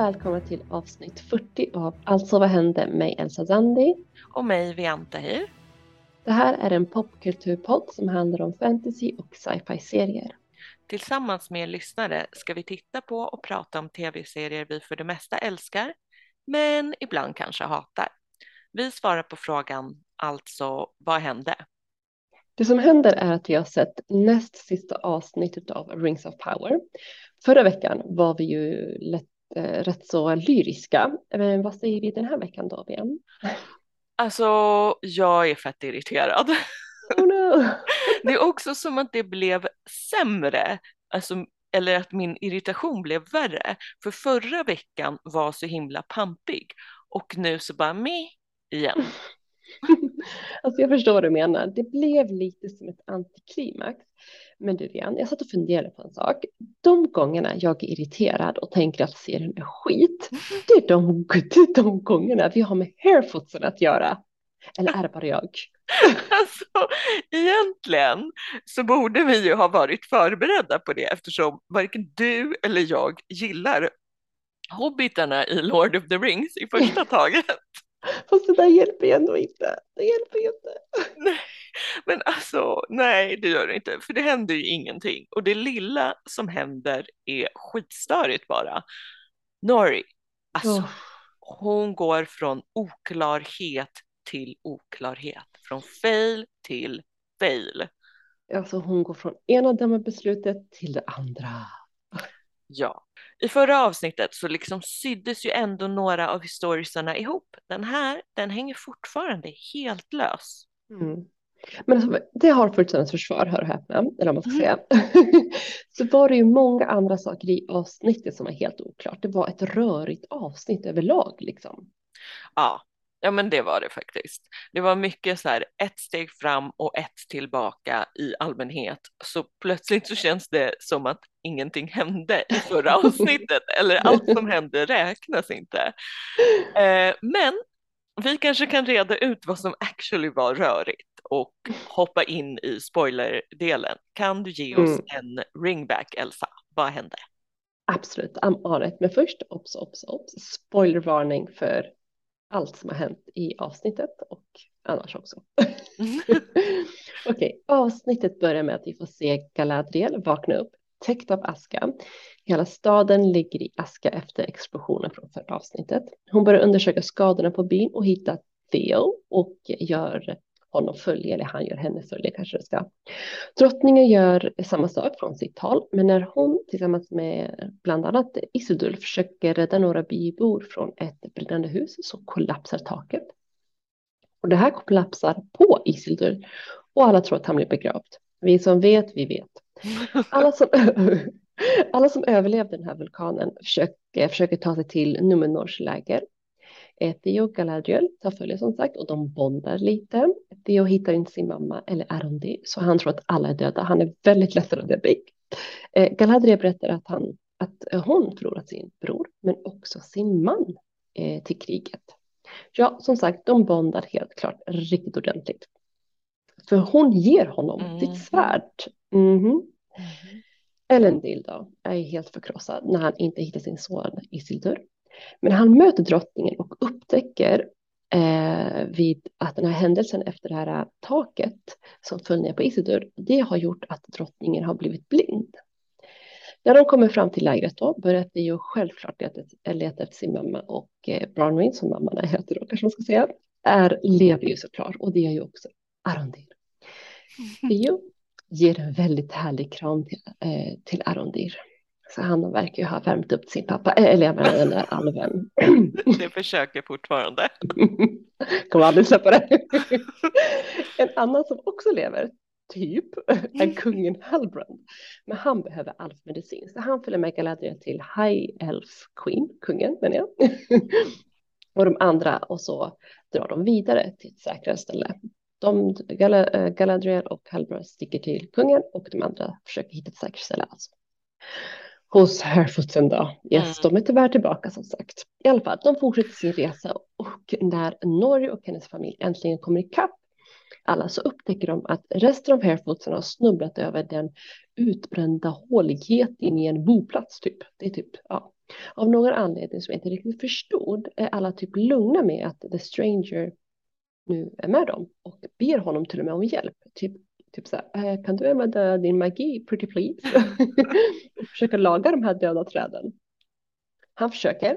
välkomna till avsnitt 40 av Alltså vad hände med Elsa Zandi. Och mig, Vianta Hir. Det här är en popkulturpodd som handlar om fantasy och sci-fi serier. Tillsammans med lyssnare ska vi titta på och prata om tv-serier vi för det mesta älskar, men ibland kanske hatar. Vi svarar på frågan, alltså vad hände? Det som händer är att vi har sett näst sista avsnittet av Rings of Power. Förra veckan var vi ju lätt, rätt så lyriska. Men vad säger vi den här veckan då, Ben? Alltså, jag är fett irriterad. Oh no. Det är också som att det blev sämre, alltså, eller att min irritation blev värre. För förra veckan var så himla pampig och nu så bara me igen. Alltså jag förstår vad du menar. Det blev lite som ett antiklimax. Men du igen, jag satt och funderade på en sak. De gångerna jag är irriterad och tänker att serien är skit, det är de, det är de gångerna vi har med hairfootsen att göra. Eller är det bara jag? Alltså, egentligen så borde vi ju ha varit förberedda på det eftersom varken du eller jag gillar hobbitarna i Lord of the Rings i första taget. Fast det där hjälper ju ändå inte. Det hjälper ju inte. Nej, men alltså, nej det gör det inte, för det händer ju ingenting. Och det lilla som händer är skitstörigt bara. Nori, alltså Oh. hon går från oklarhet till oklarhet, från fail till fail. Alltså hon går från ena dumma beslutet till det andra. Ja, i förra avsnittet så liksom syddes ju ändå några av historierna ihop. Den här, den hänger fortfarande helt lös. Mm. Men alltså, det har fullständigt försvar, hör och häpna, eller vad man ska Mm. säga. så var det ju många andra saker i avsnittet som var helt oklart. Det var ett rörigt avsnitt överlag liksom. Ja, ja men det var det faktiskt. Det var mycket så här ett steg fram och ett tillbaka i allmänhet. Så plötsligt så känns det som att ingenting hände i förra avsnittet eller allt som hände räknas inte. Eh, men vi kanske kan reda ut vad som actually var rörigt och hoppa in i spoilerdelen. Kan du ge oss Mm. en ringback Elsa? Vad hände? Absolut, I'm on it. Men först, obs, obs, obs, spoilervarning för allt som har hänt i avsnittet och annars också. Okej, avsnittet börjar med att vi får se Galadriel vakna upp täckt av aska. Hela staden ligger i aska efter explosionen från förra avsnittet. Hon börjar undersöka skadorna på byn och hittar Theo och gör honom följe, eller han gör henne följe kanske det ska. Drottningen gör samma sak från sitt tal, men när hon tillsammans med bland annat Isildur försöker rädda några bybor från ett brinnande hus så kollapsar taket. Och det här kollapsar på Isildur och alla tror att han blir begravd. Vi som vet, vi vet. Alla som, alla som överlevde den här vulkanen försöker, försöker ta sig till Numenors läger. Theo och Galadriel tar följe som sagt och de bondar lite. Theo hittar inte sin mamma eller Arundi så han tror att alla är döda. Han är väldigt ledsen av det. Eh, Galadriel berättar att, han, att hon förlorat sin bror men också sin man eh, till kriget. Ja, som sagt, de bondar helt klart riktigt ordentligt. För hon ger honom Mhm. sitt svärd. Mhm. Elendil då är helt förkrossad när han inte hittar sin son Isildur. Men han möter drottningen och upptäcker eh, vid att den här händelsen efter det här taket som föll ner på Isildur, det har gjort att drottningen har blivit blind. När de kommer fram till lägret då börjar Theo självklart leta, leta efter sin mamma och eh, Bronwyn, som mamman heter då kanske man ska säga, är, lever ju såklart och det är ju också Arondir. Theo ger en väldigt härlig kram till, eh, till Arondir. Så han verkar ju ha värmt upp sin pappa, eh, eller jag menar den där alven. Det försöker fortfarande. Kommer aldrig släppa det. en annan som också lever, typ, är kungen Halbrand. Men han behöver alfmedicin, så han följer med Galadriel till High Elf Queen, kungen menar jag. och de andra, och så drar de vidare till ett säkrare ställe. De, eh, Galadriel och Halbrand sticker till kungen och de andra försöker hitta ett säkert ställe. Alltså. Hos Harefootsen då. Yes, Mm. de är tyvärr tillbaka som sagt. I alla fall, de fortsätter sin resa och när Norge och hennes familj äntligen kommer ikapp alla så upptäcker de att resten av Harefootsen har snubblat över den utbrända håligheten i en boplats typ. Det är typ, ja. Av någon anledning som jag inte riktigt förstod är alla typ lugna med att The Stranger nu är med dem och ber honom till och med om hjälp. Typ, typ så här, eh, kan du använda din magi pretty please? försöka laga de här döda träden. Han försöker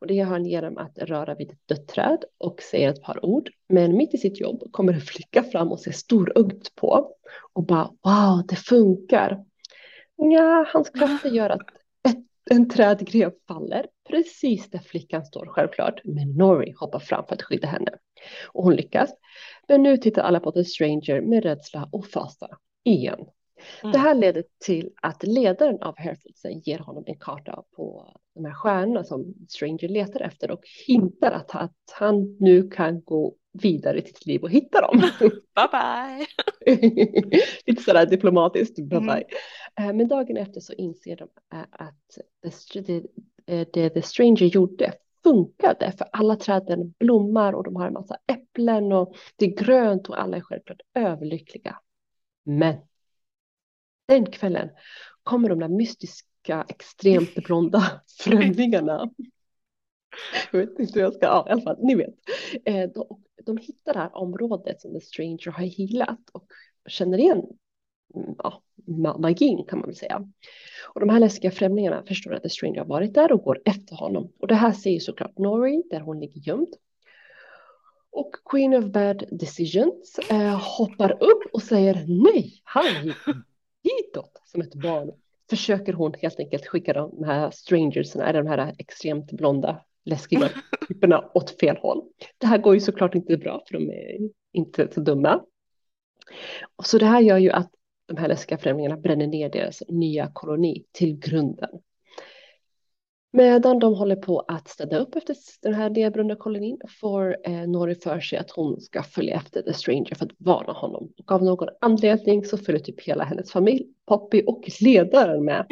och det gör han genom att röra vid ett dött träd och säger ett par ord. Men mitt i sitt jobb kommer en flicka fram och ser storögt på och bara wow, det funkar. Ja, hans krafter gör att ett, en trädgren faller precis där flickan står självklart. Men Nori hoppar fram för att skydda henne och hon lyckas. Men nu tittar alla på The Stranger med rädsla och fasa igen. Mm. Det här leder till att ledaren av Harefootsen ger honom en karta på de här stjärnorna som Stranger letar efter och hintar att, att han nu kan gå vidare i sitt liv och hitta dem. bye bye! Lite sådär diplomatiskt, bye mm. bye. Mm. Men dagen efter så inser de eh, att det, det The Stranger gjorde funkade för alla träden blommar och de har en massa äpplen och det är grönt och alla är självklart överlyckliga. Men den kvällen kommer de där mystiska, extremt blonda främlingarna. Jag vet inte hur jag ska, ja i alla fall, ni vet. Eh, de, de hittar det här området som The Stranger har healat och känner igen ja, magin kan man väl säga. Och de här läskiga främlingarna förstår att The Stranger har varit där och går efter honom. Och det här ser ju såklart Nori där hon ligger gömd. Och Queen of Bad Decisions eh, hoppar upp och säger nej, han gick hitåt som ett barn. Försöker hon helt enkelt skicka de här strangersna, de här extremt blonda läskiga typerna åt fel håll. Det här går ju såklart inte bra för de är inte så dumma. Och så det här gör ju att de här läskiga främlingarna bränner ner deras nya koloni till grunden. Medan de håller på att städa upp efter den här nedbrunna kolonin får eh, Nori för sig att hon ska följa efter The Stranger för att varna honom. Och av någon anledning så följer typ hela hennes familj, Poppy och ledaren med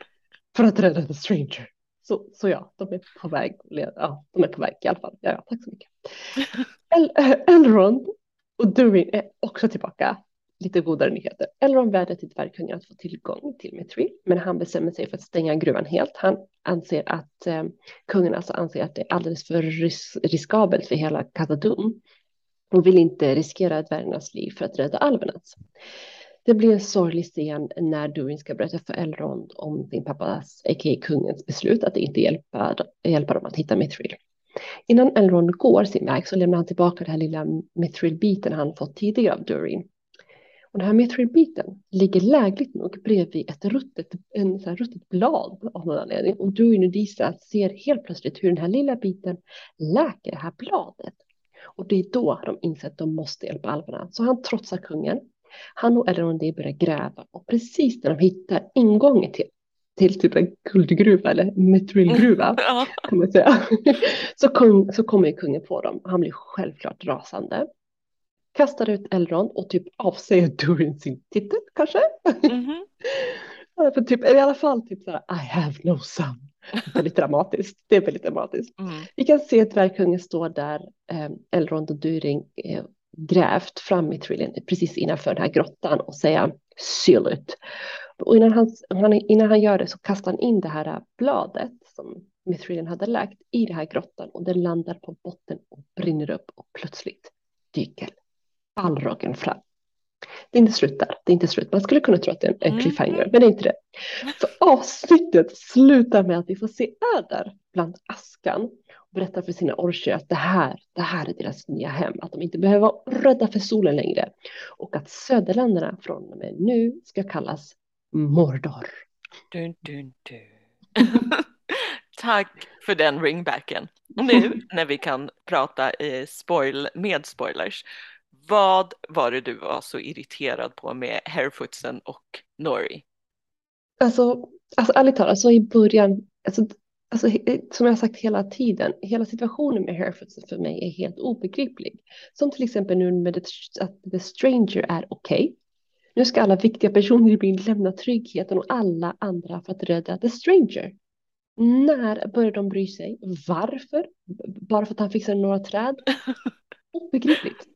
för att rädda The Stranger. Så, så ja, de är på väg. Ja, de är på väg i alla fall. Ja, ja tack så mycket. El Elrond och Durin är också tillbaka lite godare nyheter. Eller om vädrar till dvärgkungen att få tillgång till Mithril. Men han bestämmer sig för att stänga gruvan helt. Han anser att eh, kungen alltså anser att det är alldeles för ris riskabelt för hela Katadum. Och vill inte riskera dvärgarnas liv för att rädda alvernas. Alltså, det blir en sorglig scen när Durin ska berätta för Elrond om sin pappas, a.k.a. kungens beslut att inte hjälpa, hjälpa dem att hitta Mithril. Innan Elrond går sin väg så lämnar han tillbaka den här lilla Mithril-biten han fått tidigare av Durin. Och den här mithril-biten ligger lägligt nog bredvid ett ruttet, en så ruttet blad av någon anledning. Och Durin och Disa ser helt plötsligt hur den här lilla biten läker det här bladet. Och det är då de inser att de måste hjälpa alverna. Så han trotsar kungen. Han och Elrond börjar gräva och precis när de hittar ingången till till typ en guldgruva eller metrilgruva kan man säga. Så, kung, så kommer kungen på dem. Han blir självklart rasande kastar ut Elrond och typ avsäger Durin sin titel kanske. Mm -hmm. För typ, i alla fall typ så här, I have no son. Väldigt dramatiskt. Det är väldigt dramatiskt. Mm. Vi kan se att dvärgkungen står där, eh, Elrond och Durin eh, grävt fram i trillen precis innanför den här grottan och säga seal it. Och innan han, innan han gör det så kastar han in det här bladet som Mithrilian hade lagt i den här grottan och det landar på botten och brinner upp och plötsligt dyker Balrogen fram. Det är inte slut där. Det är inte slut. Man skulle kunna tro att det är en mm. cliffhanger, men det är inte det. Så avsnittet slutar med att vi får se Öder bland askan och berättar för sina orcher att det här, det här är deras nya hem, att de inte behöver vara rädda för solen längre och att söderländerna från och med nu ska kallas Mordor. Dun, dun, dun. Tack för den ringbacken. Nu när vi kan prata i spoil, med spoilers vad var det du var så irriterad på med Harefootsen och Nori? Alltså, alltså ärligt talat, så i början, alltså, alltså, som jag har sagt hela tiden, hela situationen med Harefootsen för mig är helt obegriplig. Som till exempel nu med det, att The Stranger är okej. Okay. Nu ska alla viktiga personer i byn lämna tryggheten och alla andra för att rädda The Stranger. När börjar de bry sig? Varför? Bara för att han fixade några träd? Obegripligt.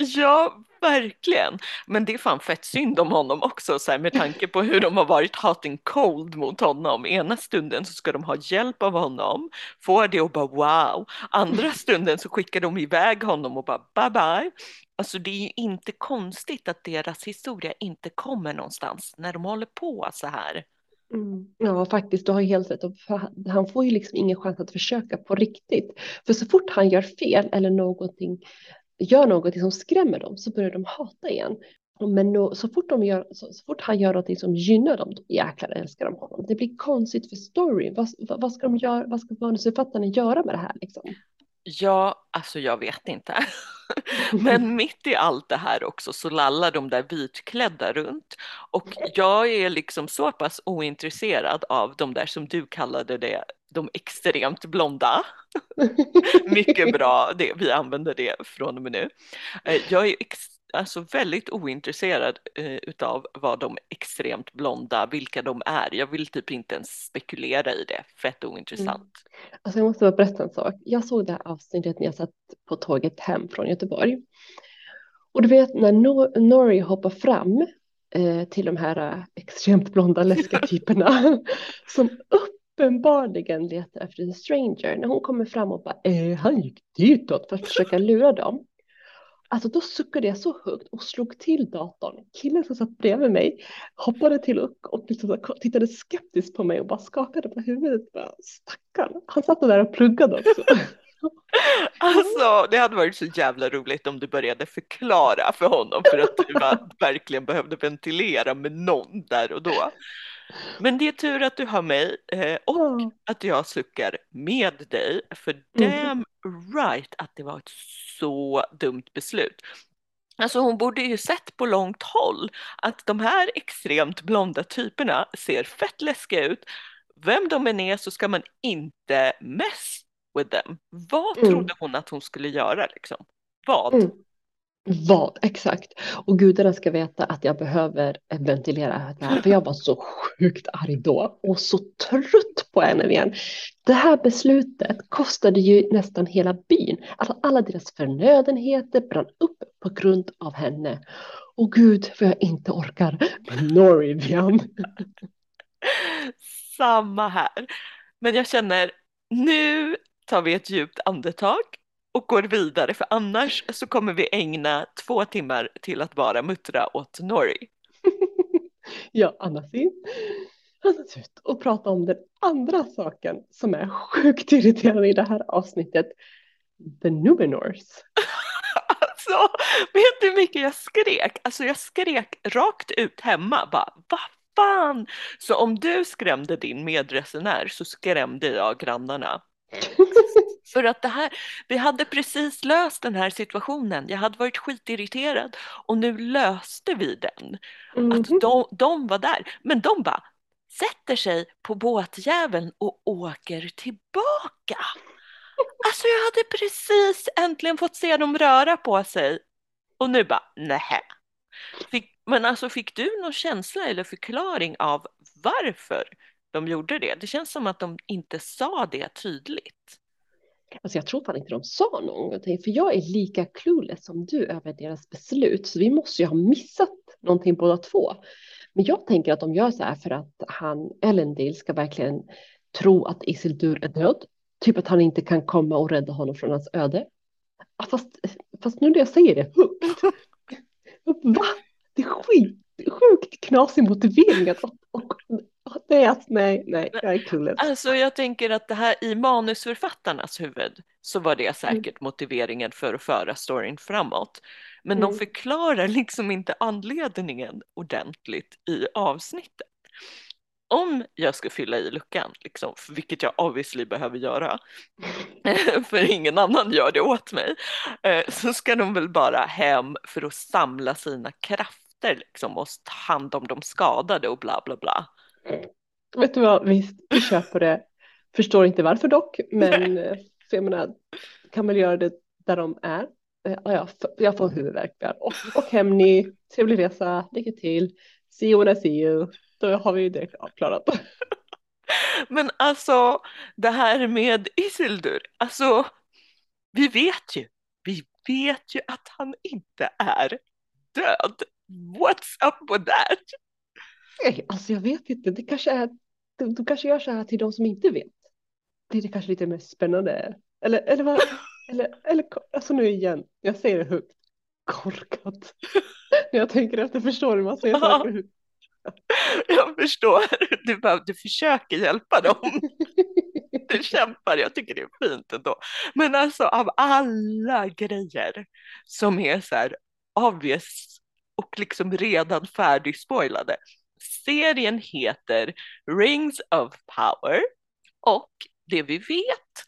Ja, Verkligen, men det är fan fett synd om honom också så här, med tanke på hur de har varit hot and cold mot honom. Ena stunden så ska de ha hjälp av honom, får det och bara wow. Andra stunden så skickar de iväg honom och bara bye bye. Alltså det är ju inte konstigt att deras historia inte kommer någonstans när de håller på så här. Mm. Ja, faktiskt, du har helt rätt. Han får ju liksom ingen chans att försöka på riktigt. För så fort han gör fel eller någonting, gör någonting som skrämmer dem så börjar de hata igen. Men då, så, fort de gör, så, så, fort han gör någonting som gynnar dem, då jäklar älskar de honom. Det blir konstigt för story. Vad, vad, vad ska de göra? Vad ska manusförfattarna göra med det här liksom? Ja, alltså jag vet inte. Men mitt i allt det här också så lallar de där vitklädda runt och jag är liksom så pass ointresserad av de där som du kallade det, de extremt blonda. Mycket bra, det, vi använder det från och med nu. Eh, jag är alltså väldigt ointresserad eh, utav vad de extremt blonda, vilka de är. Jag vill typ inte ens spekulera i det, fett ointressant. Mm. Alltså jag måste bara berätta en sak. Jag såg det här avsnittet när jag satt på tåget hem från Göteborg. Och du vet när Nor Norrie hoppar fram eh, till de här eh, extremt blonda läskiga typerna som uppenbarligen letar efter en stranger. När hon kommer fram och bara, eh, han gick ditåt för att försöka lura dem. Alltså då suckade jag så högt och slog till datorn. Killen som satt bredvid mig hoppade till och, och liksom tittade skeptiskt på mig och bara skakade på huvudet. Stackarn, han satt där och pluggade också. Alltså det hade varit så jävla roligt om du började förklara för honom för att du verkligen behövde ventilera med någon där och då. Men det är tur att du har mig eh, och att jag suckar med dig för mm. damn right att det var ett så dumt beslut. Alltså hon borde ju sett på långt håll att de här extremt blonda typerna ser fett läskiga ut. Vem de än är så ska man inte mess with them. Vad mm. trodde hon att hon skulle göra liksom? Vad? Mm. Vad exakt? Och gudarna ska veta att jag behöver ventilera det här, för jag var så sjukt arg då och så trött på henne igen. Det här beslutet kostade ju nästan hela byn. Alltså alla deras förnödenheter brann upp på grund av henne. Och gud, för jag inte orkar med Norivian. Samma här. Men jag känner, nu tar vi ett djupt andetag och går vidare för annars så kommer vi ägna två timmar till att bara muttra åt Nori. ja, andas in, andas ut och prata om den andra saken som är sjukt irriterande i det här avsnittet. The Numenors. alltså, vet du hur mycket jag skrek? Alltså jag skrek rakt ut hemma bara, vad fan? Så om du skrämde din medresenär så skrämde jag grannarna. För att det här, vi hade precis löst den här situationen. Jag hade varit skitirriterad och nu löste vi den. Mm. Att mhm. de, de var där. Men de bara sätter sig på båtjäveln och åker tillbaka. Alltså jag hade precis äntligen fått se dem röra på sig och nu bara nähä. men alltså fick du någon känsla eller förklaring av varför de gjorde det? Det känns som att de inte sa det tydligt. Alltså jag tror fan inte de sa någonting, för jag är lika clueless som du över deras beslut, så vi måste ju ha missat någonting båda två. Men jag tänker att de gör så här för att han, Elendil, ska verkligen tro att Isildur är död. Typ att han inte kan komma och rädda honom från hans öde. Fast, fast nu när jag säger det högt. Va? Det är skit, sjukt knasig motivering att, och, Nej, nej, nej, jag är clueless. Alltså jag tänker att det här i manusförfattarnas huvud så var det mm. säkert mm. motiveringen för att föra storyn framåt. Men mm. de förklarar liksom inte anledningen ordentligt i avsnittet. Om jag ska fylla i luckan, liksom, vilket jag obviously behöver göra, för ingen annan gör det åt mig, eh, så ska de väl bara hem för att samla sina krafter liksom, och ta hand om de skadade och bla bla bla. Vet du vad, visst, vi köper det. Förstår inte varför dock, men eh, för jag menar, kan väl göra det där de är. Eh, ja, jag får huvudvärk där. Och, och hem ni, trevlig resa, lycka till. See you when I see you. Då har vi det avklarat. Men alltså, det här med Isildur, alltså, vi vet ju, vi vet ju att han inte är död. What's up with that? Nej, alltså jag vet inte, det kanske är, de, de kanske gör så här till de som inte vet. Det är kanske lite mer spännande. Eller, eller vad, eller, eller, alltså nu igen, jag säger det högt, korkat. När jag tänker efter förstår du, man säger saker högt. Jag förstår, du, bara, du försöker hjälpa dem. Du kämpar, jag tycker det är fint ändå. Men alltså av alla grejer som är så här obvious och liksom redan färdigspoilade. Serien heter Rings of Power och det vi vet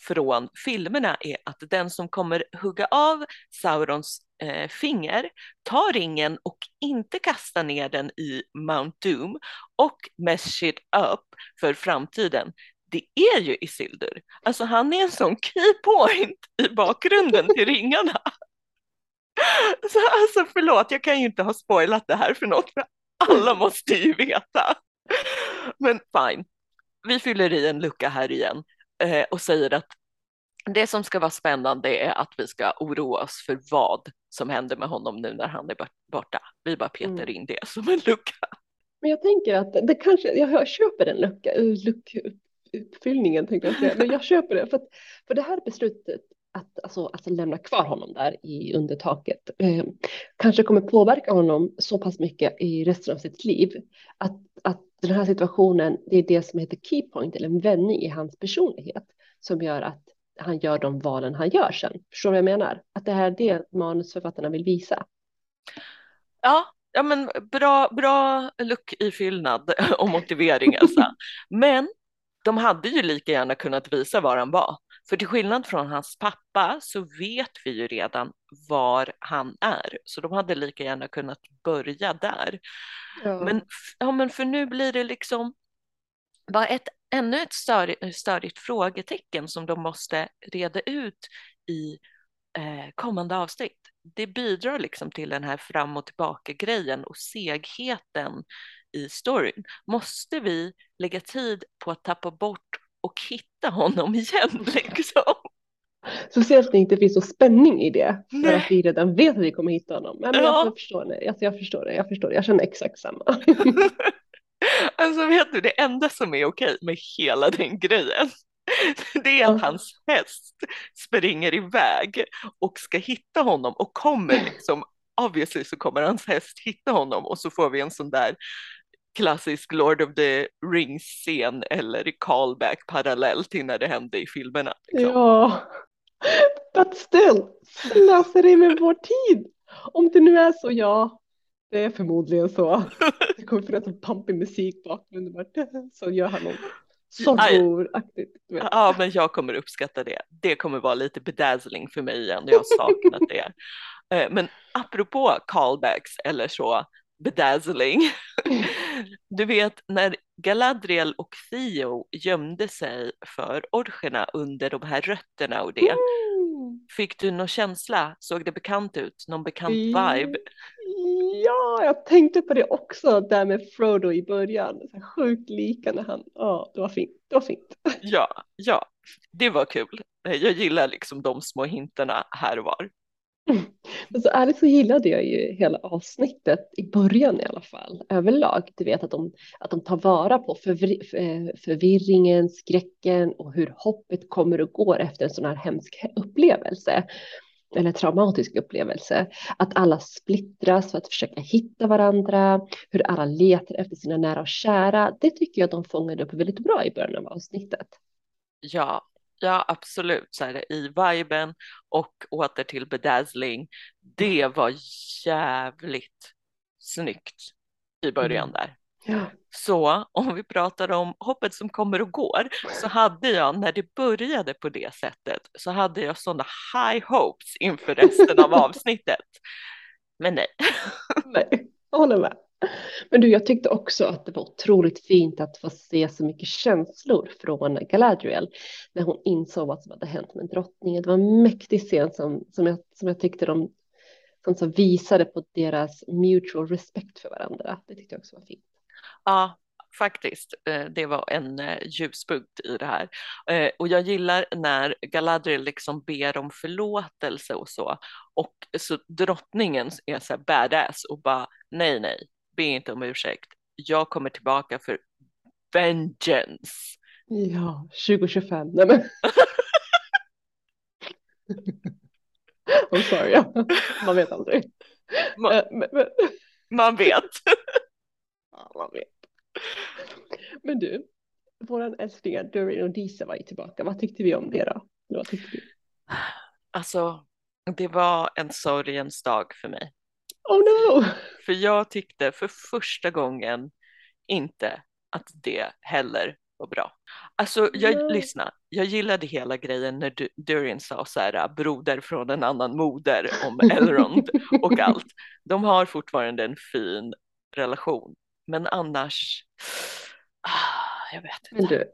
från filmerna är att den som kommer hugga av Saurons eh, finger tar ringen och inte kastar ner den i Mount Doom och mess it up för framtiden. Det är ju Isildur. Alltså han är en sån key point i bakgrunden till ringarna. Så alltså förlåt, jag kan ju inte ha spoilat det här för något, alla måste ju veta. Men fine, vi fyller i en lucka här igen eh, och säger att det som ska vara spännande är att vi ska oroa oss för vad som händer med honom nu när han är borta. Vi bara petar mm. in det som en lucka. Men jag tänker att det kanske, jag köper en lucka, luckuppfyllningen tänkte jag säga, men jag köper det för, att, för det här beslutet att, alltså, att lämna kvar honom där i under taket eh, kanske kommer påverka honom så pass mycket i resten av sitt liv att, att den här situationen, det är det som heter keypoint eller en vändning i hans personlighet som gör att han gör de valen han gör sen. Förstår du vad jag menar? Att det här är det manusförfattarna vill visa. Ja, ja men bra, bra look-ifyllnad och motivering alltså. Men de hade ju lika gärna kunnat visa var han var. För till skillnad från hans pappa så vet vi ju redan var han är. Så de hade lika gärna kunnat börja där. Ja. Men, ja, men för nu blir det liksom bara ett, ännu ett störigt, störigt frågetecken som de måste reda ut i eh, kommande avsnitt. Det bidrar liksom till den här fram och tillbaka grejen och segheten i storyn. Måste vi lägga tid på att tappa bort och hitta honom igen liksom? Speciellt när det inte finns så spänning i det. För Nej. att vi redan vet att vi kommer hitta honom. Men, ja. jag, förstår det. Alltså, jag förstår det. Jag förstår det. Jag känner exakt samma. alltså vet du, det enda som är okej med hela den grejen det är att hans häst springer iväg och ska hitta honom och kommer liksom obviously så kommer hans häst hitta honom och så får vi en sån där klassisk Lord of the Rings-scen eller callback parallell till när det hände i filmerna. Liksom. Ja, but still, slöseri med vår tid. Om det nu är så, ja, det är förmodligen så. Det kommer finnas en pampig musik bakgrunden, så gör han något sorrow-aktigt. Ja, men jag kommer uppskatta det. Det kommer vara lite bedazzling för mig igen. Jag har saknat det. Eh, men apropå callbacks eller så, bedazzling. Du vet när Galadriel och Theo gömde sig för orcherna under de här rötterna och det. Mm. Fick du någon känsla? Såg det bekant ut? Någon bekant vibe? Ja, jag tänkte på det också där med Frodo i början. Så sjukt lika när han, ja, det var fint. Det var fint. Ja, ja, det var kul. Jag gillar liksom de små hintarna här och var. Alltså, ärligt så gillade jag ju hela avsnittet i början i alla fall överlag. Du vet att de, att de tar vara på förvir eh, förvirringen, skräcken och hur hoppet kommer och går efter en sån här hemsk upplevelse eller traumatisk upplevelse. Att alla splittras för att försöka hitta varandra, hur alla letar efter sina nära och kära. Det tycker jag de fångade upp väldigt bra i början av avsnittet. Ja, Ja, absolut, så här, i viben och åter till bedazzling. Det var jävligt snyggt i början mm. där. Ja. Så om vi pratar om hoppet som kommer och går så hade jag när det började på det sättet så hade jag sådana high hopes inför resten av avsnittet. Men nej. Nej, jag håller med. Men du, jag tyckte också att det var otroligt fint att få se så mycket känslor från Galadriel när hon insåg vad som hade hänt med drottningen. Det var en mäktig scen som, som, jag, som jag tyckte de som, som visade på deras mutual respect för varandra. Det tyckte jag också var fint. Ja, faktiskt. Eh, det var en eh, ljuspunkt i det här. Eh, och jag gillar när Galadriel liksom ber om förlåtelse och så. Och så drottningen är så här badass och bara nej, nej, be inte om ursäkt. Jag kommer tillbaka för vengeance. Ja, 2025. Nej men. I'm sorry, ja. man vet aldrig. Man, Eh, men, men, man vet. ja, man vet. Men du, våran älsklingar Durin och Disa var ju tillbaka. Vad tyckte vi om det då? Vad tyckte du? Alltså, det var en sorgens dag för mig. Oh no! För jag tyckte för första gången inte att det heller var bra. Alltså, jag Nej. lyssna. Jag gillade hela grejen när Du- Durin sa så här, broder från en annan moder om Elrond och allt. De har fortfarande en fin relation, men annars, ah, jag vet Men inte. du,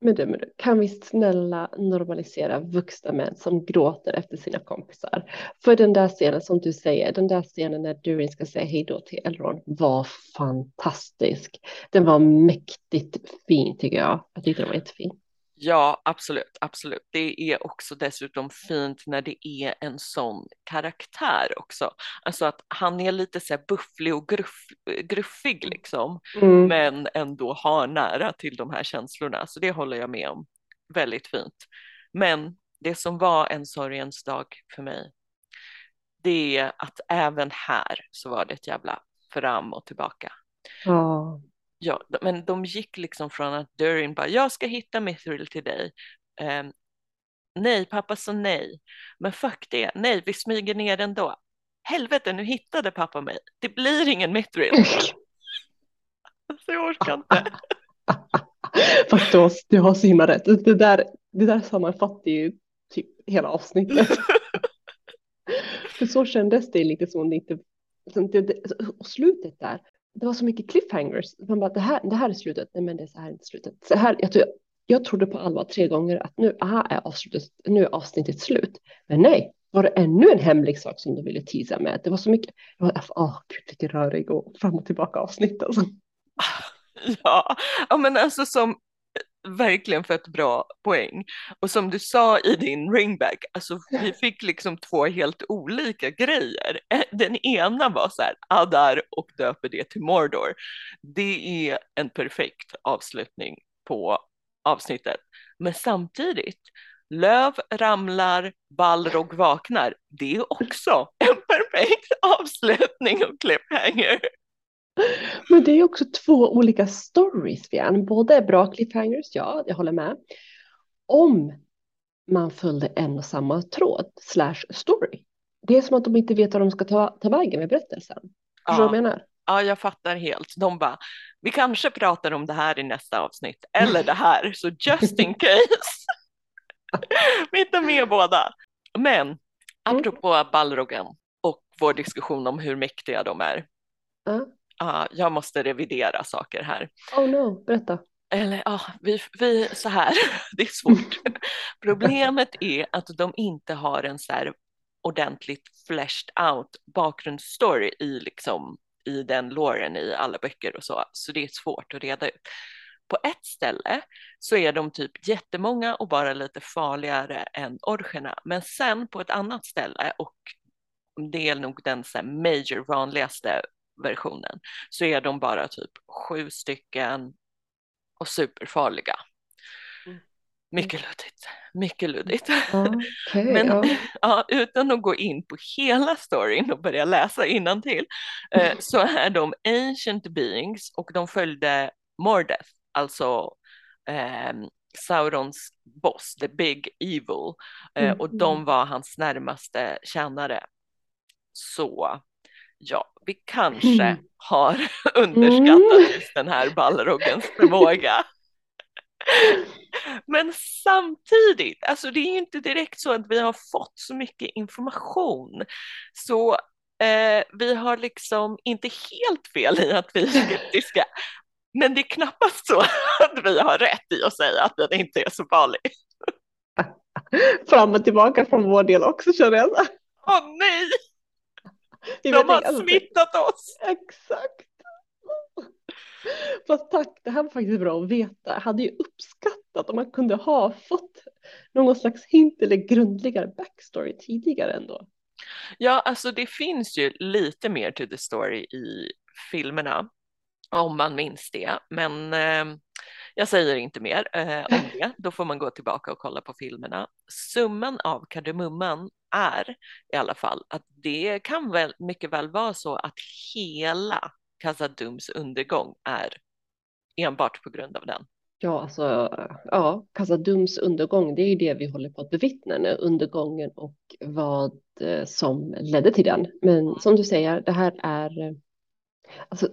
men du, men du, kan vi snälla normalisera vuxna män som gråter efter sina kompisar? För den där scenen som du säger, den där scenen när Durin ska säga hej då till Elrond var fantastisk. Den var mäktigt fin tycker jag. Jag tyckte den var jättefin. Ja, absolut, absolut. Det är också dessutom fint när det är en sån karaktär också. Alltså att han är lite så här bufflig och gruff, gruffig liksom, Mm. men ändå har nära till de här känslorna. Så det håller jag med om. Väldigt fint. Men det som var en sorgens dag för mig, det är att även här så var det ett jävla fram och tillbaka. Ja. Ja, men de gick liksom från att Durin bara, jag ska hitta Mithril till dig. Ehm, nej, pappa sa nej. Men fuck det, nej, vi smyger ner ändå. Helvete, nu hittade pappa mig. Det blir ingen Mithril. Alltså, jag orkar inte. Fast du har, så himla rätt. Det där, det där sammanfattar ju typ hela avsnittet. För så kändes det lite som det inte... Som det, och slutet där, det var så mycket cliffhangers. Man bara, det här, det här är slutet. Nej, men det är så här är inte slutet. Så här, jag, tror, jag trodde på allvar tre gånger att nu aha, är, avslutet, nu är avsnittet slut. Men nej, var det ännu en hemlig sak som de ville teasa med? Det var så mycket... Jag var, oh, gud, vilken rörig och fram och tillbaka avsnitt alltså. Ja men alltså som verkligen för ett bra poäng. Och som du sa i din ringback, alltså vi fick liksom två helt olika grejer. Eh, Den ena var så här, Adar och döper det till Mordor. Det är en perfekt avslutning på avsnittet. Men samtidigt, Löv ramlar, Balrog vaknar. Det är också en perfekt avslutning och cliffhanger. Men det är också två olika stories, Vian. Båda är bra cliffhangers, ja, jag håller med. Om man följde en och samma tråd, slash story. Det är som att de inte vet vad de ska ta, ta vägen med berättelsen. Förstår du vad jag menar? Ja, jag fattar helt. De bara, vi kanske pratar om det här i nästa avsnitt, eller det här, så just in case. vi tar med båda. Men apropå Balrogen och vår diskussion om hur mäktiga de är. Ja. Ja, jag måste revidera saker här. Oh no, berätta. Eller ja, vi, vi så här, det är svårt. Problemet är att de inte har en så här ordentligt fleshed out bakgrundsstory i liksom i den låren i alla böcker och så, så det är svårt att reda ut. På ett ställe så är de typ jättemånga och bara lite farligare än orcherna, men sen på ett annat ställe och det är nog den så major vanligaste versionen så är de bara typ sju stycken och superfarliga. Mm. Mycket luddigt, mycket luddigt. Okej, Men ja. ja, utan att gå in på hela storyn och börja läsa innantill eh, så är de ancient beings och de följde Mordeth, alltså eh, Saurons boss, the big evil, eh, och Mm. de var hans närmaste tjänare. Så ja, vi kanske Mm. har underskattat just den här Balrogens förmåga. Men samtidigt, alltså det är ju inte direkt så att vi har fått så mycket information. Så eh, vi har liksom inte helt fel i att vi är skeptiska. Men det är knappast så att vi har rätt i att säga att den inte är så farlig. Fram och tillbaka från vår del också känner jag. Åh nej, Vi de har alltså, smittat oss. Exakt. Fast tack, det här var faktiskt bra att veta. Jag hade ju uppskattat om man kunde ha fått någon slags hint eller grundligare backstory tidigare ändå. Ja, alltså det finns ju lite mer to the story i filmerna, om man minns det. Men eh, jag säger inte mer eh, om det. Då får man gå tillbaka och kolla på filmerna. Summan av kardemumman är i alla fall att det kan väl mycket väl vara så att hela Casadums undergång är enbart på grund av den. Ja, alltså, ja, Casadums undergång, det är ju det vi håller på att bevittna nu, undergången och vad eh, som ledde till den. Men som du säger, det här är, alltså,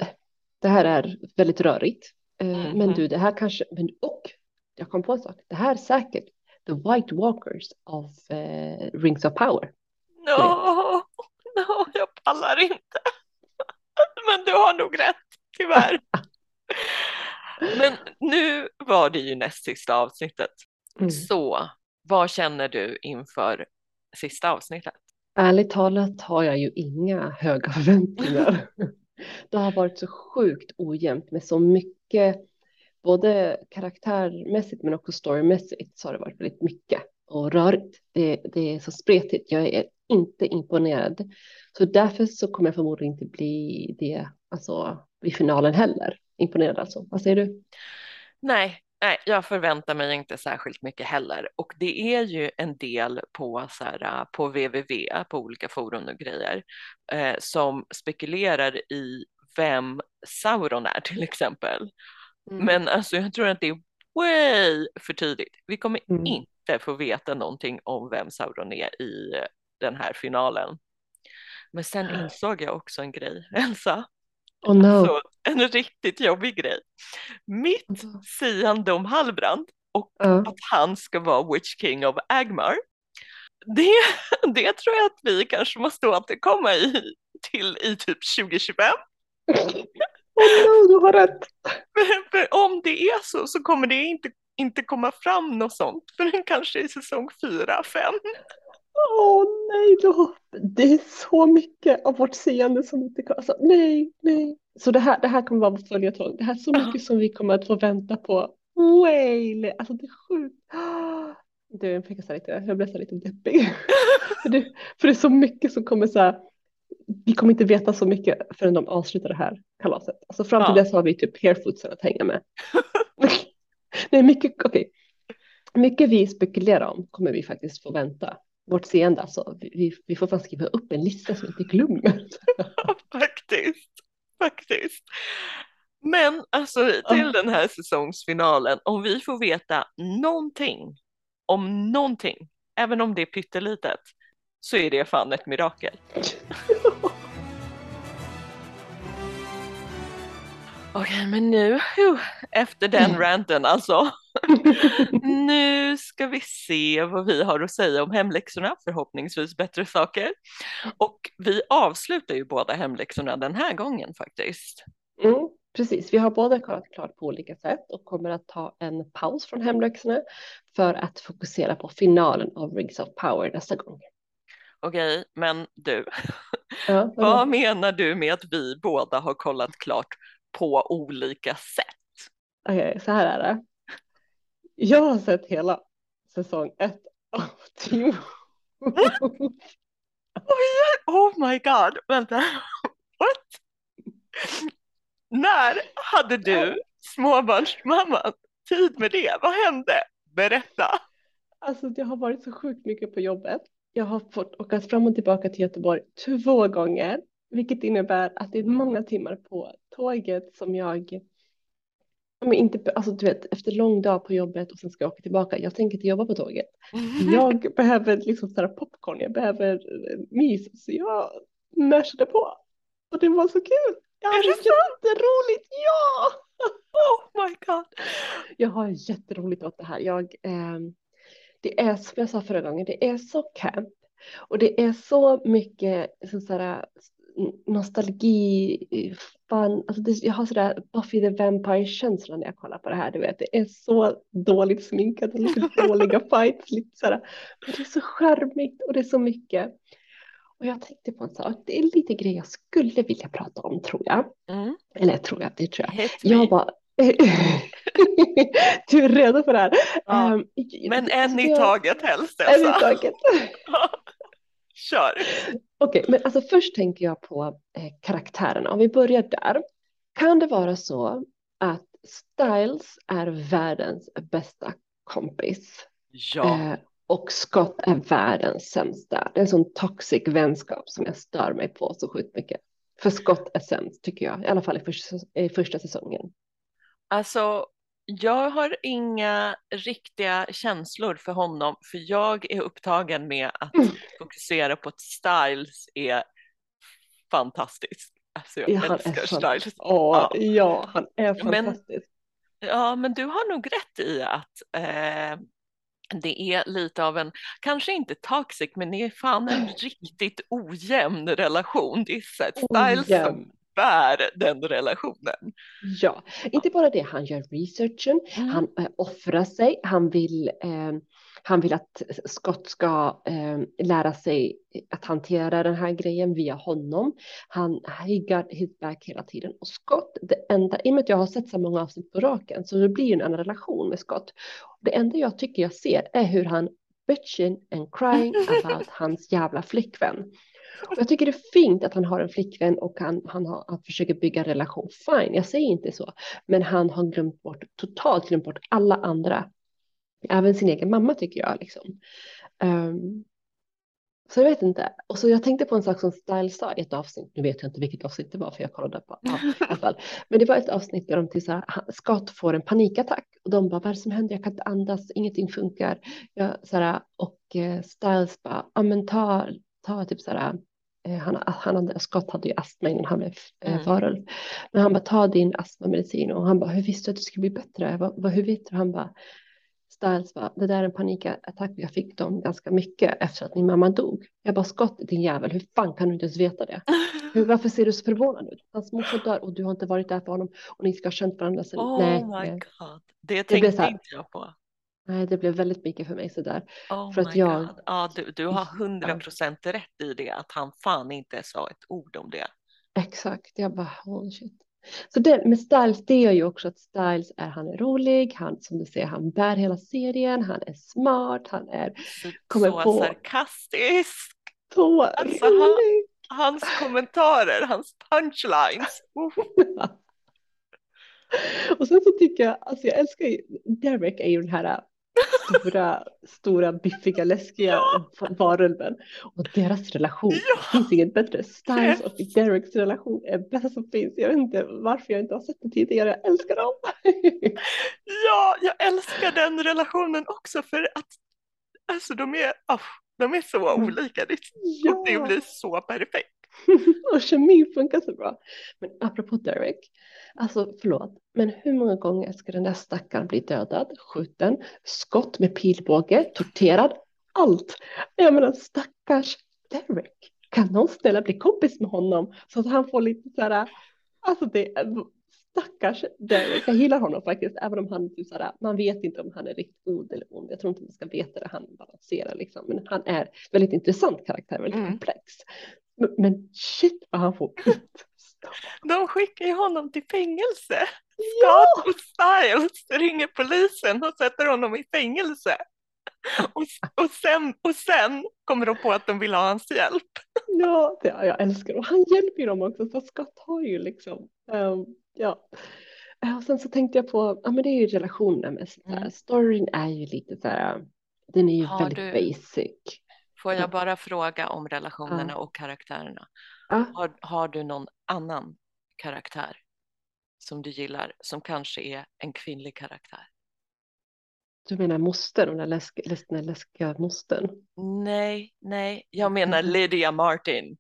det här är väldigt rörigt. Mm. Men du, det här kanske, men, och jag kom på en sak, det här är säkert The White Walkers of uh, Rings of Power. No, no, jag pallar inte. men du har nog rätt, tyvärr. Men nu var det ju näst sista avsnittet. Mm. Så vad känner du inför sista avsnittet? Ärligt talat har jag ju inga höga förväntningar. det har varit så sjukt ojämnt med så mycket, både karaktärmässigt men också storymässigt så har det varit väldigt mycket och rörigt. Det, det är så spretigt. Jag är inte imponerad. Så därför så kommer jag förmodligen inte bli det alltså, i finalen heller imponerad alltså. Vad säger du? Nej, nej, jag förväntar mig inte särskilt mycket heller. Och det är ju en del på, så här, på www, på olika forum och grejer, eh, som spekulerar i vem Sauron är till exempel. Mm. Men alltså jag tror att det är way för tidigt. Vi kommer mm. inte få veta någonting om vem Sauron är i den här finalen. Men sen insåg jag också en grej, Elsa. Oh no. Alltså, en riktigt jobbig grej. Mitt siande om Halbrand och uh. att han ska vara Witch King of Agmar. Det, det tror jag att vi kanske måste återkomma i, till i typ 2025. Oh no, du har rätt. För, för om det är så så kommer det inte, inte komma fram något sånt förrän kanske i säsong 4, 5. Åh oh, nej, då. det är så mycket av vårt seende som inte kan, alltså, nej, nej. Så det här, det här kommer vara vårt följetong. Det här är så mycket som vi kommer att få vänta på. Way, alltså det är sjukt. Du, jag lite, jag blev så lite deppig. för, det, för det är så mycket som kommer så här, vi kommer inte veta så mycket förrän de avslutar det här kalaset. Alltså fram till ja. dess har vi typ hairfootsen att hänga med. nej, mycket. Okay. Mycket vi spekulerar om kommer vi faktiskt få vänta vårt seende. Alltså, vi, vi får fan skriva upp en lista så vi inte glömmer. faktiskt, faktiskt. Men alltså till den här säsongsfinalen, om vi får veta någonting om någonting, även om det är pyttelitet, så är det fan ett mirakel. Okej, men nu, efter den ranten alltså. nu ska vi se vad vi har att säga om hemläxorna, förhoppningsvis bättre saker. Och vi avslutar ju båda hemläxorna den här gången faktiskt. Mm, precis, vi har båda kollat klart på olika sätt och kommer att ta en paus från hemläxorna för att fokusera på finalen av Rings of Power nästa gång. Okej, men du, ja, vad menar du med att vi båda har kollat klart på olika sätt? Okej, okay, så här är det. Jag har sett hela säsong ett av Team Oh my god, vänta. What? När hade du småbarnsmamma tid med det? Vad hände? Berätta. Alltså det har varit så sjukt mycket på jobbet. Jag har fått åka fram och tillbaka till Göteborg två gånger, vilket innebär att det är många timmar på tåget som jag men inte, alltså du vet, efter lång dag på jobbet och sen ska jag åka tillbaka. Jag tänker inte jobba på tåget. Jag behöver liksom sådär popcorn, jag behöver eh, mys. Så jag mashade på. Och det var så kul. Jag hade jätteroligt, ja! Oh my god. Jag har jätteroligt åt det här. Jag, eh, det är som jag sa förra gången, det är så camp. Och det är så mycket så sådär, nostalgi, fan, alltså det, jag har sådär Buffy the Vampire-känsla när jag kollar på det här, du vet, det är så dåligt sminkat och lite dåliga fights, lite sådär, men det är så charmigt och det är så mycket. Och jag tänkte på en sak, det är lite grejer jag skulle vilja prata om tror jag. Mm. Eller tror jag, det tror jag. Jag bara... du är redo för det här. Ja, Ehm, Men en i taget helst En i taget. Kör. Okej, men alltså först tänker jag på eh, karaktärerna. Om vi börjar där. Kan det vara så att Styles är världens bästa kompis Ja. eh, och Scott är världens sämsta? Det är en sån toxic vänskap som jag stör mig på så sjukt mycket. För Scott är sämst tycker jag, i alla fall i första, i första säsongen. Alltså, jag har inga riktiga känslor för honom för jag är upptagen med att Mm. fokusera på att Styles är fantastisk. Alltså jag Ja, älskar Styles. Åh, Ja. ja, han är Men- fantastisk. Ja, men du har nog rätt i att eh, det är lite av en, kanske inte toxic, men det är fan en riktigt ojämn relation. Det är Styles som. Bär den relationen. Ja, inte bara det, han gör researchen, Mm. han eh, offrar sig, han vill, eh, han vill att Scott ska eh, lära sig att hantera den här grejen via honom. Han, got his back hela tiden. Och Scott, det enda, i och med att jag har sett så många avsnitt på raken, så det blir en annan relation med Scott. Det enda jag tycker jag ser är hur han bitching and crying about hans jävla flickvän. Och jag tycker det är fint att han har en flickvän och han, han, har, han försöker bygga en relation. Fine, jag säger inte så. Men han har glömt bort, totalt glömt bort alla andra. Även sin egen mamma tycker jag. Liksom. Um, så jag vet inte. Och så jag tänkte på en sak som Style sa i ett avsnitt. Nu vet jag inte vilket avsnitt det var för jag kollade på. Ja, i alla fall. Men det var ett avsnitt där de till så här, Scott får en panikattack. Och de bara, vad är det som händer? Jag kan inte andas, ingenting funkar. Jag, så här, och eh, Styles bara, ja men ta, ta typ så här, eh, han, han hade, Scott hade ju astma innan han blev eh, Mm. Men han bara, ta din astmamedicin. Och han bara, hur visste du att det skulle bli bättre? Vad, vad, hur vet du? Han bara, Styles bara, det där är en panikattack. Jag fick dem ganska mycket efter att din mamma dog. Jag bara, Scott din jävel, hur fan kan du inte ens veta det? Hur, varför ser du så förvånad ut? Hans morsa dör och du har inte varit där för honom och ni ska ha känt varandra sen. Oh nej, my nej, god, det blev tänkte inte jag på. Nej, det blev väldigt mycket för mig sådär. Oh För att jag- god. Ja, du, du har hundra procent rätt i det, att han fan inte sa ett ord om det. Exakt, jag bara, oh shit. Så det med Styles, det gör ju också att Styles är, han är rolig, han som du säger, han bär hela serien, han är smart, han är Så, Kommer så på- sarkastisk. så Alltså, han- rolig. Hans kommentarer, hans punchlines. Och sen så tycker jag, alltså jag älskar ju, Derek är ju den här stora, stora, biffiga, läskiga varulven. Och deras relation, Ja. det finns inget bättre. Styles och Dereks relation är bästa som finns. Jag vet inte varför jag inte har sett det tidigare, jag älskar dem. Ja, jag älskar den relationen också för att alltså, de, är, ah, de är så olika. Det, och det blir så perfekt. och kemin funkar så bra. Men apropå Derek, alltså förlåt, men hur många gånger ska den där stackaren bli dödad, skjuten, skott med pilbåge, torterad, allt? Jag menar stackars Derek, kan någon snälla bli kompis med honom så att han får lite så här, alltså det stackars Derek, jag gillar honom faktiskt, även om han typ så här, man vet inte om han är riktigt god eller ond, jag tror inte man ska veta det, han balanserar liksom, men han är väldigt intressant karaktär, väldigt Mm. komplex. Men, shit vad han får. De skickar ju honom till fängelse. Ja! Scott och Styles ringer polisen och sätter honom i fängelse. Och, och, sen, och sen kommer de på att de vill ha hans hjälp. Ja, det, jag älskar och han hjälper ju dem också för Scott har ju liksom, ehm, ja. Eh, Och sen så tänkte jag på, ja men det är ju relationen med här, Mm. storyn är ju lite så här, den är ju Har väldigt du- basic. Får Ja. jag bara fråga om relationerna och karaktärerna? Ja, Har, har du någon annan karaktär som du gillar som kanske är en kvinnlig karaktär? du menar moster, den där läsk, läsk, den där läskiga mostern? Nej, nej, jag menar. Lydia Martin.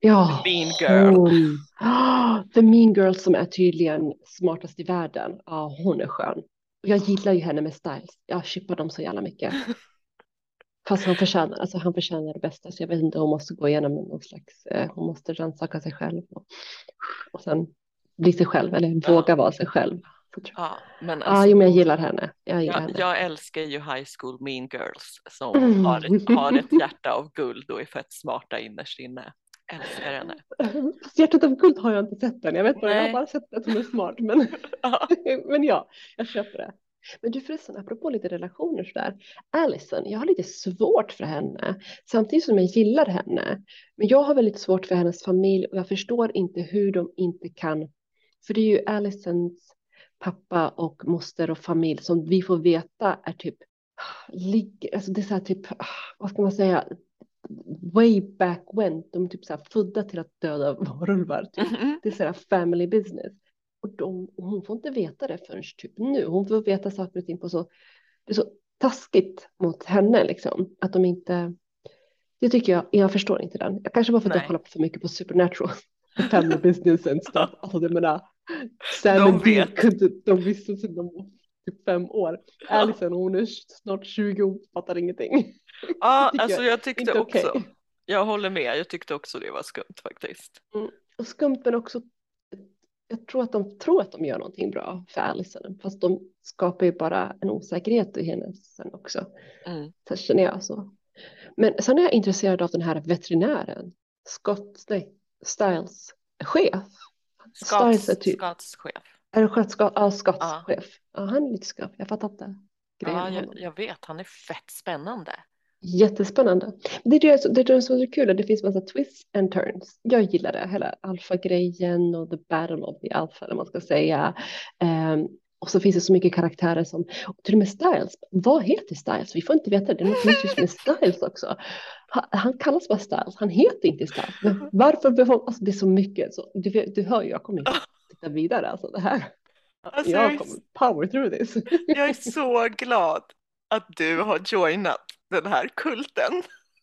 Ja, The mean girl. hon. Ah, the mean girl som är tydligen smartast i världen. Ja, hon är skön. Jag gillar ju henne med styles. Jag chippar dem så jävla mycket. Fast han förtjänar, alltså han förtjänar det bästa. Så jag vet inte, hon måste gå igenom någon slags, eh, hon måste rannsaka sig själv. Och, och sen bli sig själv, eller våga vara sig själv. Ja, men Ja, alltså, jo, men jag gillar henne. Jag gillar jag, henne. jag älskar ju High School Mean Girls som har, har ett hjärta av guld och är fett smarta innerst inne. Älskar henne. Fast Hjärtat av guld har jag inte sett än. Jag vet bara, jag har bara sett att hon är smart. Men, Ja. men ja, jag köper det. Men du förresten, apropå lite relationer sådär. Allison, jag har lite svårt för henne. Samtidigt som jag gillar henne. Men jag har väldigt svårt för hennes familj och jag förstår inte hur de inte kan. För det är ju Allisons pappa och moster och familj som vi får veta är typ ligger, alltså det är så här typ, vad ska man säga, way back when, de är typ så här födda till att döda varulvar. Typ. Mhm. Det är så här family business. Och, de, och hon får inte veta det förrän typ nu. Hon får veta saker och ting på så, det är så taskigt mot henne liksom. Att de inte, det tycker jag, jag förstår inte den. Jag kanske bara för att jag Nej. kollar för mycket på Supernatural. Family business and stuff. Alltså det menar, Sam De vet. kunde, de visste sedan de var typ fem år. Alison hon är snart 20 och fattar ingenting. Ja, alltså jag jag tyckte också, okej. jag håller med, jag tyckte också det var skumt faktiskt. Och skumt men också, jag tror att de tror att de gör någonting bra för Alison. Fast de skapar ju bara en osäkerhet i henne sen också. Mm. Så känner jag så. Men sen är jag intresserad av den här veterinären. Scott, nej, Styles chef. Styles är Scotts, typ, Scotts chef. är det Scott, Scott, ja, Scotts Ja. chef. Ja, han är lite skav, jag fattar inte. Ja, jag, jag vet, han är fett spännande. Jättespännande. Det är det, som- det, är det som är så kul, att det finns massa twists and turns. Jag gillar det, hela alfa-grejen och the battle of the alpha, eller man ska säga. Ehm, och så finns det så mycket karaktärer som, och till och med Styles, vad heter Styles? Vi får inte veta det, det är något mystiskt med Styles också. Han, han kallas bara Styles, han heter inte Styles. Men varför, behåll- alltså det är så mycket, så, du, du hör ju, jag kommer inte titta vidare, alltså det här. Alltså, jag kommer power through this. Jag är så glad att du har joinat den här kulten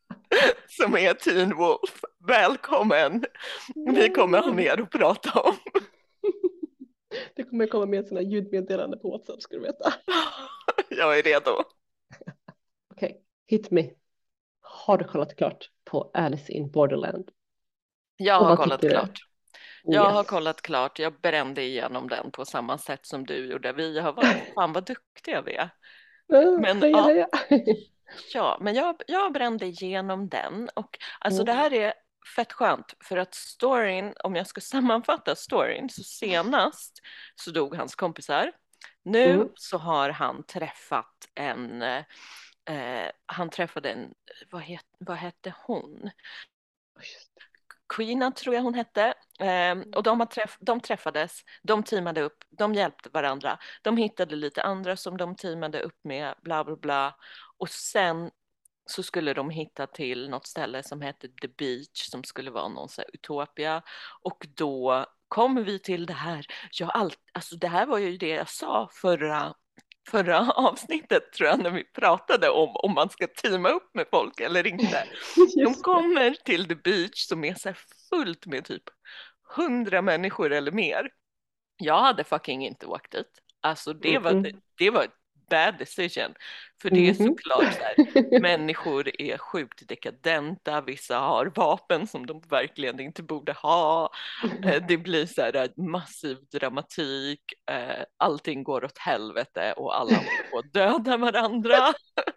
som är Teen Wolf. Välkommen! Vi kommer ha mer att prata om. Det kommer komma med sådana ljudmeddelanden på WhatsApp, ska du veta. Jag är redo. Okej, hit me. Har du kollat klart på Alice in Borderland? Jag har kollat klart. Jag har Yes. kollat klart. Jag brände igenom den på samma sätt som du gjorde. Vi har varit, fan vad duktiga vi är. Men, heja, ja. heja. Ja, men jag, jag brände igenom den och alltså Mm. det här är fett skönt för att storyn, om jag ska sammanfatta storyn, så senast så dog hans kompisar. Nu Mm. så har han träffat en, eh, han träffade en, vad, het, vad hette hon? Queena tror jag hon hette. Ehm, och de, har träff, de träffades, de teamade upp, de hjälpte varandra. De hittade lite andra som de teamade upp med, bla bla bla. Och sen så skulle de hitta till något ställe som hette The Beach som skulle vara någon så här utopia. Och då kom vi till det här. Jag all, alltså det här var ju det jag sa förra förra avsnittet tror jag när vi pratade om om man ska teama upp med folk eller inte. De kommer till the beach som är så fullt med typ hundra människor eller mer. Jag hade fucking inte åkt dit. Alltså det var, det var bad decision. För det är Mhm. såklart så här, människor är sjukt dekadenta, vissa har vapen som de verkligen inte borde ha. Eh, Det blir så här eh, massiv dramatik, eh, allting går åt helvete och alla håller på att döda varandra.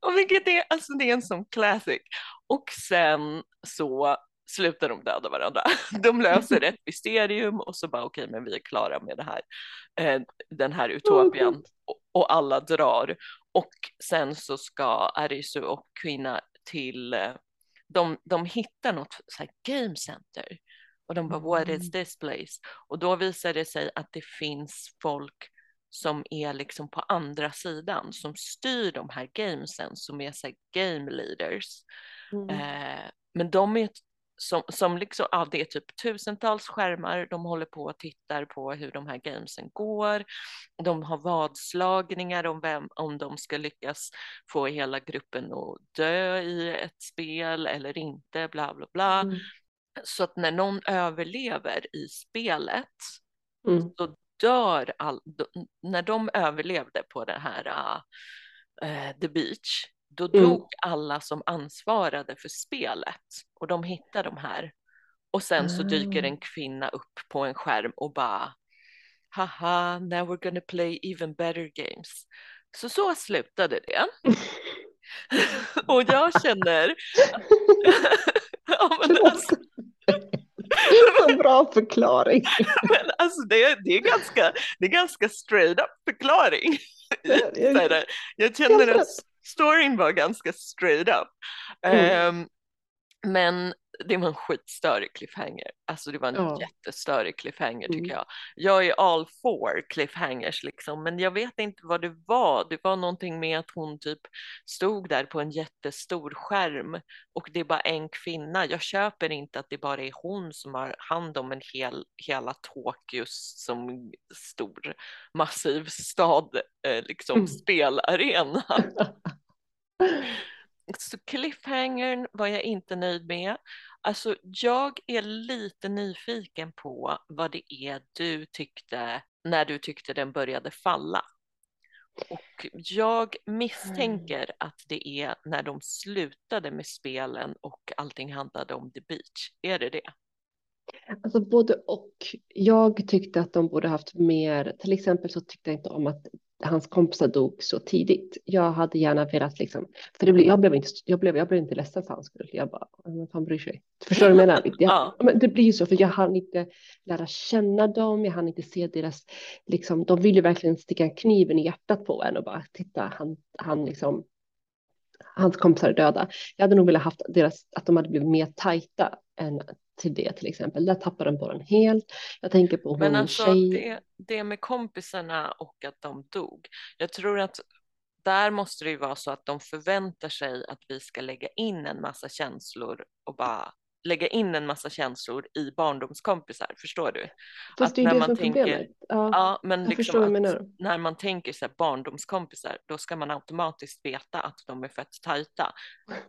Och vilket är, alltså det är en sån classic. Och sen så slutar de döda varandra. De löser ett mysterium och så bara okej, men vi är klara med det här, eh, den här utopian och, och alla drar. Och sen så ska Arisu och Kvinna till, eh, de, de hittar något så här game center och de bara what is this place? Och då visar det sig att det finns folk som är liksom på andra sidan som styr de här gamesen som är så här game leaders. Mm. Eh, men de är som, som liksom, ja, det är typ tusentals skärmar, de håller på och tittar på hur de här gamesen går. De har vadslagningar om, vem, om de ska lyckas få hela gruppen att dö i ett spel eller inte, bla bla bla. Mm. Så att när någon överlever i spelet Mm. så dör all, när de överlevde på det här uh, The Beach, då Mm. dog alla som ansvarade för spelet och de hittar de här. Och sen så dyker Ah. en kvinna upp på en skärm och bara haha, now we're gonna play even better games. Så så slutade det. och jag känner ja, men alltså, En bra förklaring. men alltså det, det, är ganska, det är ganska straight up förklaring. Jag känner att storyn var ganska straight up. Mm. Um, men det var en skitstörig cliffhanger. Alltså det var en ja. jättestörig cliffhanger tycker mm. jag. Jag är all for cliffhangers liksom, men jag vet inte vad det var. Det var någonting med att hon typ stod där på en jättestor skärm och det är bara en kvinna. Jag köper inte att det bara är hon som har hand om en hel, hela Tokyos som stor massiv stad, eh, liksom mm. spelarena. Så cliffhangern var jag inte nöjd med. Alltså jag är lite nyfiken på vad det är du tyckte när du tyckte den började falla. Och jag misstänker mm. att det är när de slutade med spelen och allting handlade om the beach. Är det det? Alltså både och. Jag tyckte att de borde haft mer, till exempel så tyckte jag inte om att hans kompisar dog så tidigt. Jag hade gärna velat liksom, för det blev, jag, blev inte, jag, blev, jag blev inte ledsen för hans skull. Jag bara, fan bryr sig? Förstår du vad jag menar? Jag, ja. men det blir ju så, för jag hann inte lära känna dem, jag hann inte se deras, liksom, de vill ju verkligen sticka kniven i hjärtat på en och bara titta, han, han liksom, hans kompisar är döda. Jag hade nog velat haft deras, att de hade blivit mer tajta än till det till exempel. Där tappar den bollen helt. Jag tänker på hon Men alltså tjej. det, det med kompisarna och att de dog. Jag tror att där måste det ju vara så att de förväntar sig att vi ska lägga in en massa känslor och bara lägga in en massa känslor i barndomskompisar, förstår du? Fast att det är när det man som tänker, problemet. Ja, ja men liksom när man tänker så här, barndomskompisar, då ska man automatiskt veta att de är fett tajta.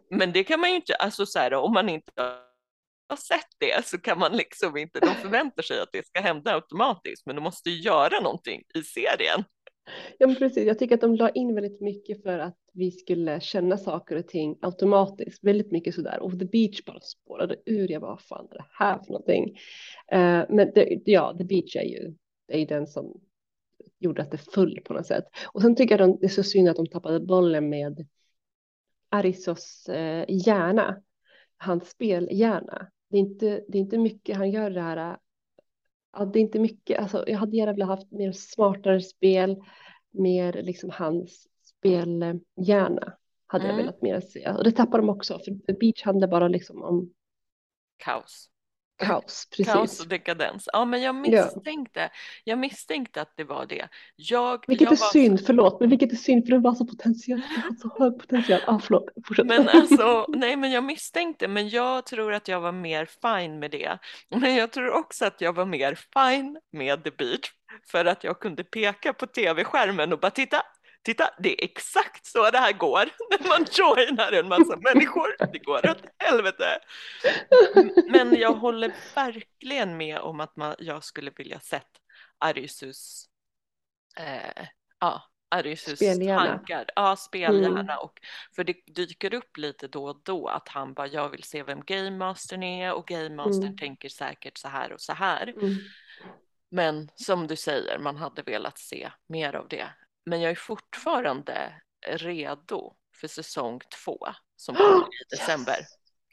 Men det kan man ju inte, alltså så här, om man inte har sett det så kan man liksom inte, de förväntar sig att det ska hända automatiskt men de måste ju göra någonting i serien. Ja men precis, jag tycker att de la in väldigt mycket för att vi skulle känna saker och ting automatiskt, väldigt mycket sådär och The Beach bara spårade ur, jag bara vad fan är det här för någonting? Uh, men det, ja, The Beach är ju, det är ju den som gjorde att det föll på något sätt. Och sen tycker jag att det är så synd att de tappade bollen med Arisos eh, hjärna, hans spelhjärna det är inte, det är inte mycket han gör det här. Ja, det är inte mycket, alltså, jag hade gärna velat haft mer smartare spel, mer liksom hans spelhjärna hade mm. jag velat mer se. Och det tappar de också, för Beach handlar bara liksom om kaos kaos. Precis. Kaos och dekadens. Ja, men jag misstänkte, ja. jag misstänkte att det var det. Jag, vilket jag är synd, förlåt, men vilket är synd för det var så potential, så hög potential. Ah, förlåt, fortsätt. Men alltså, nej, men jag misstänkte, men jag tror att jag var mer fine med det. Men jag tror också att jag var mer fine med The Beach för att jag kunde peka på tv-skärmen och bara titta, titta, det är exakt så det här går när man joinar en massa människor. Det går åt helvete. Men jag håller verkligen med om att man, jag skulle vilja sett Arisus, eh, ja, Arisus tankar. Ja, spelhjärna. Mm. Och, för det dyker upp lite då och då att han bara, jag vill se vem Game Mastern är och Game Mastern mm. tänker säkert så här och så här. Mm. Men som du säger, man hade velat se mer av det. Men jag är fortfarande redo för säsong två som kommer i december.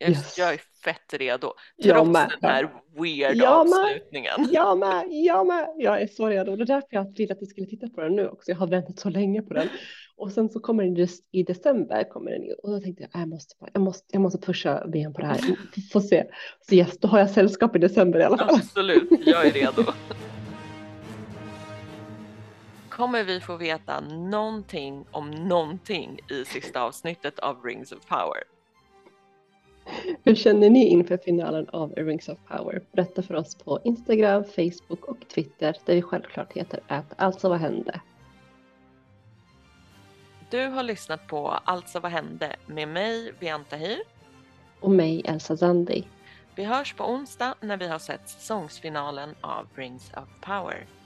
Jag, yes. jag är fett redo. Trots den här weird jag avslutningen. Med. Jag med, jag med. Jag är så redo. Det är därför jag ville att vi skulle titta på den nu också. Jag har väntat så länge på den. Och sen så kommer den just i december. Kommer den, och då tänkte jag, jag måste, jag måste, jag måste pusha VM på det här. Få se. Så yes, då har jag sällskap i december i alla fall. Absolut, jag är redo. kommer vi få veta någonting om någonting i sista avsnittet av Rings of Power. Hur känner ni inför finalen av Rings of Power? Berätta för oss på Instagram, Facebook och Twitter där vi självklart heter att Alltså vad hände? Du har lyssnat på Alltså vad hände med mig, Bianta Hir. Och mig, Elsa Zandi. Vi hörs på onsdag när vi har sett säsongsfinalen av Rings of Power.